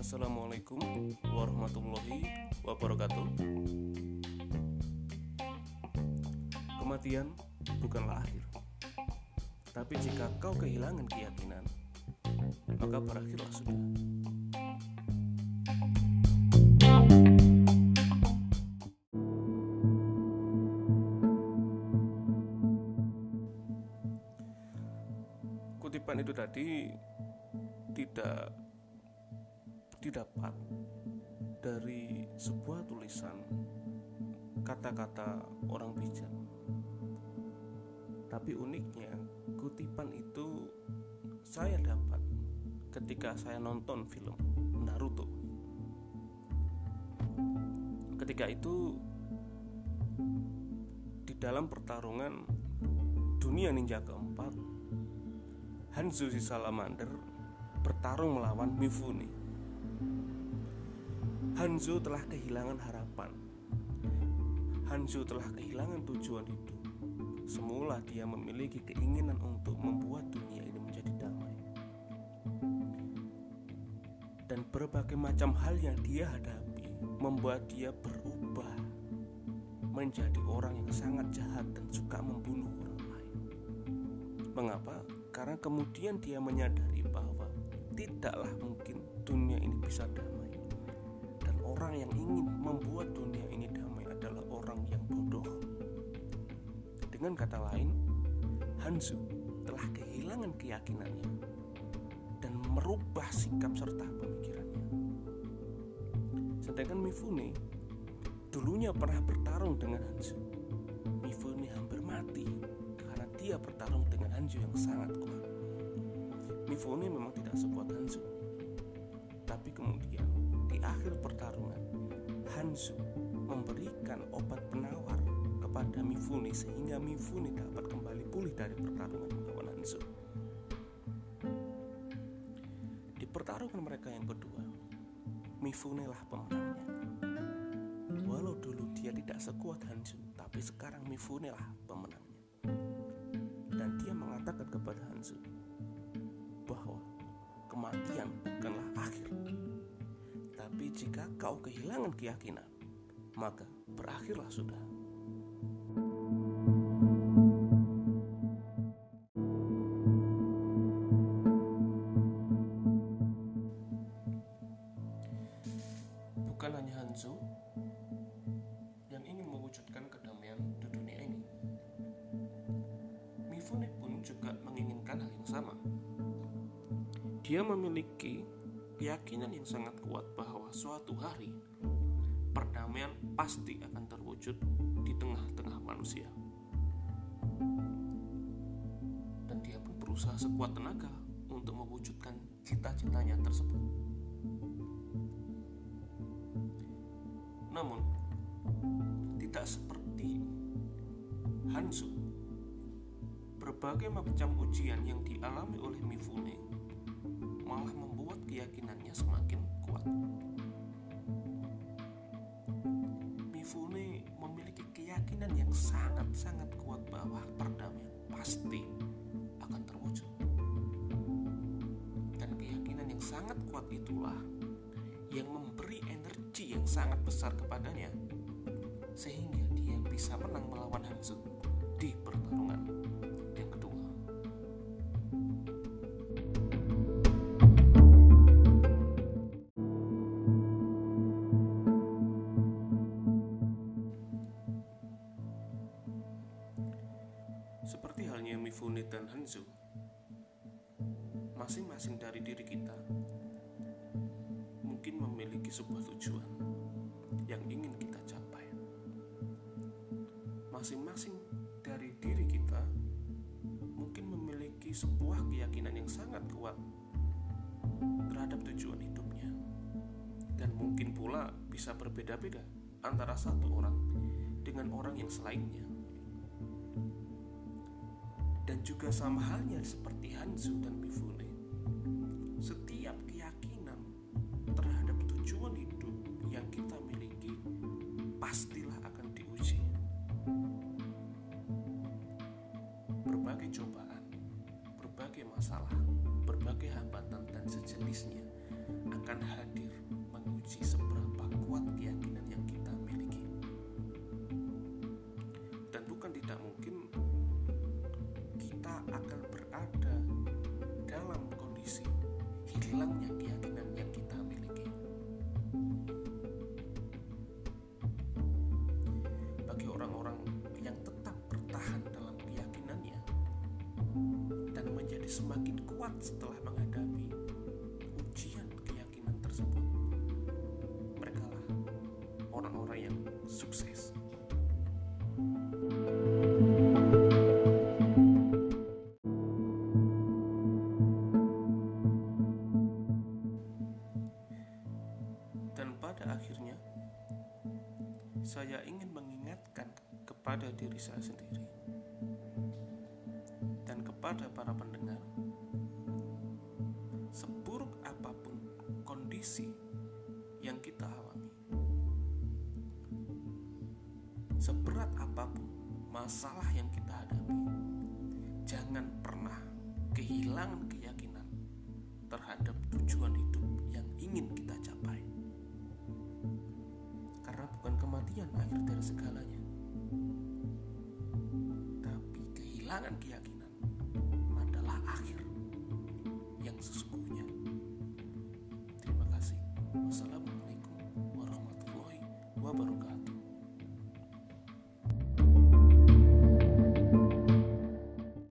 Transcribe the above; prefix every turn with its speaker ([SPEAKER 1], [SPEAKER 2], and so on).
[SPEAKER 1] Assalamualaikum warahmatullahi wabarakatuh. Kematian bukanlah akhir, tapi jika kau kehilangan keyakinan, maka berakhirlah sudah. Tadi tidak didapat dari sebuah tulisan kata-kata orang bijak. Tapi uniknya, kutipan itu saya dapat ketika saya nonton film Naruto. Ketika itu di dalam pertarungan dunia ninja Hanzo si Salamander bertarung melawan Mifune. Hanzo telah kehilangan harapan. Hanzo telah kehilangan tujuan hidup. Semula dia memiliki keinginan untuk membuat dunia ini menjadi damai. Dan berbagai macam hal yang dia hadapi membuat dia berubah menjadi orang yang sangat jahat dan suka membunuh orang lain. Mengapa? Karena kemudian dia menyadari bahwa tidaklah mungkin dunia ini bisa damai. Dan orang yang ingin membuat dunia ini damai adalah orang yang bodoh. Dengan kata lain, Hanzo telah kehilangan keyakinannya dan merubah sikap serta pemikirannya. Sedangkan Mifune dulunya pernah bertarung dengan Hanzo. Dia bertarung dengan Hanzo yang sangat kuat. Mifune memang tidak sekuat Hanzo. Tapi kemudian di akhir pertarungan Hanzo memberikan obat penawar kepada Mifune sehingga Mifune dapat kembali pulih dari pertarungan melawan Hanzo. Di pertarungan mereka yang kedua, Mifune lah pemenangnya. Walau dulu dia tidak sekuat Hanzo, tapi sekarang Mifune lah pemenangnya. Dan dia mengatakan kepada Hanzo bahwa kematian bukanlah akhir. Tapi jika kau kehilangan keyakinan, maka berakhirlah sudah. Dia memiliki keyakinan yang sangat kuat bahwa suatu hari perdamaian pasti akan terwujud di tengah-tengah manusia. Dan dia pun berusaha sekuat tenaga untuk mewujudkan cita-citanya tersebut. Namun, tidak seperti Hanzo, berbagai macam ujian yang dialami oleh Mifune malah membuat keyakinannya semakin kuat. Mifune memiliki keyakinan yang sangat-sangat kuat bahwa perdamaian pasti akan terwujud. Dan keyakinan yang sangat kuat itulah yang memberi energi yang sangat besar kepadanya sehingga dia bisa menang melawan Hanzo di pertarungan Seperti halnya Mifune dan Hanzo, masing-masing dari diri kita mungkin memiliki sebuah tujuan yang ingin kita capai. Masing-masing dari diri kita mungkin memiliki sebuah keyakinan yang sangat kuat terhadap tujuan hidupnya, dan mungkin pula bisa berbeda-beda antara satu orang dengan orang yang selainnya. Dan juga sama halnya seperti Hanzo dan Mifune, setiap keyakinan terhadap tujuan hidup yang kita miliki pastilah akan diuji. Berbagai cobaan masalah, berbagai hambatan dan sejenisnya akan hadir menguji seberapa kondisi hilangnya keyakinan yang kita miliki. Bagi orang-orang yang tetap bertahan dalam keyakinannya dan menjadi semakin kuat setelah menghadapi ujian keyakinan tersebut, mereka lah orang-orang yang sukses. Saya ingin mengingatkan kepada diri saya sendiri dan kepada para pendengar, seburuk apa pun kondisi yang kita alami, seberat apa pun masalah yang kita hadapi, jangan pernah kehilangan keyakinan terhadap tapi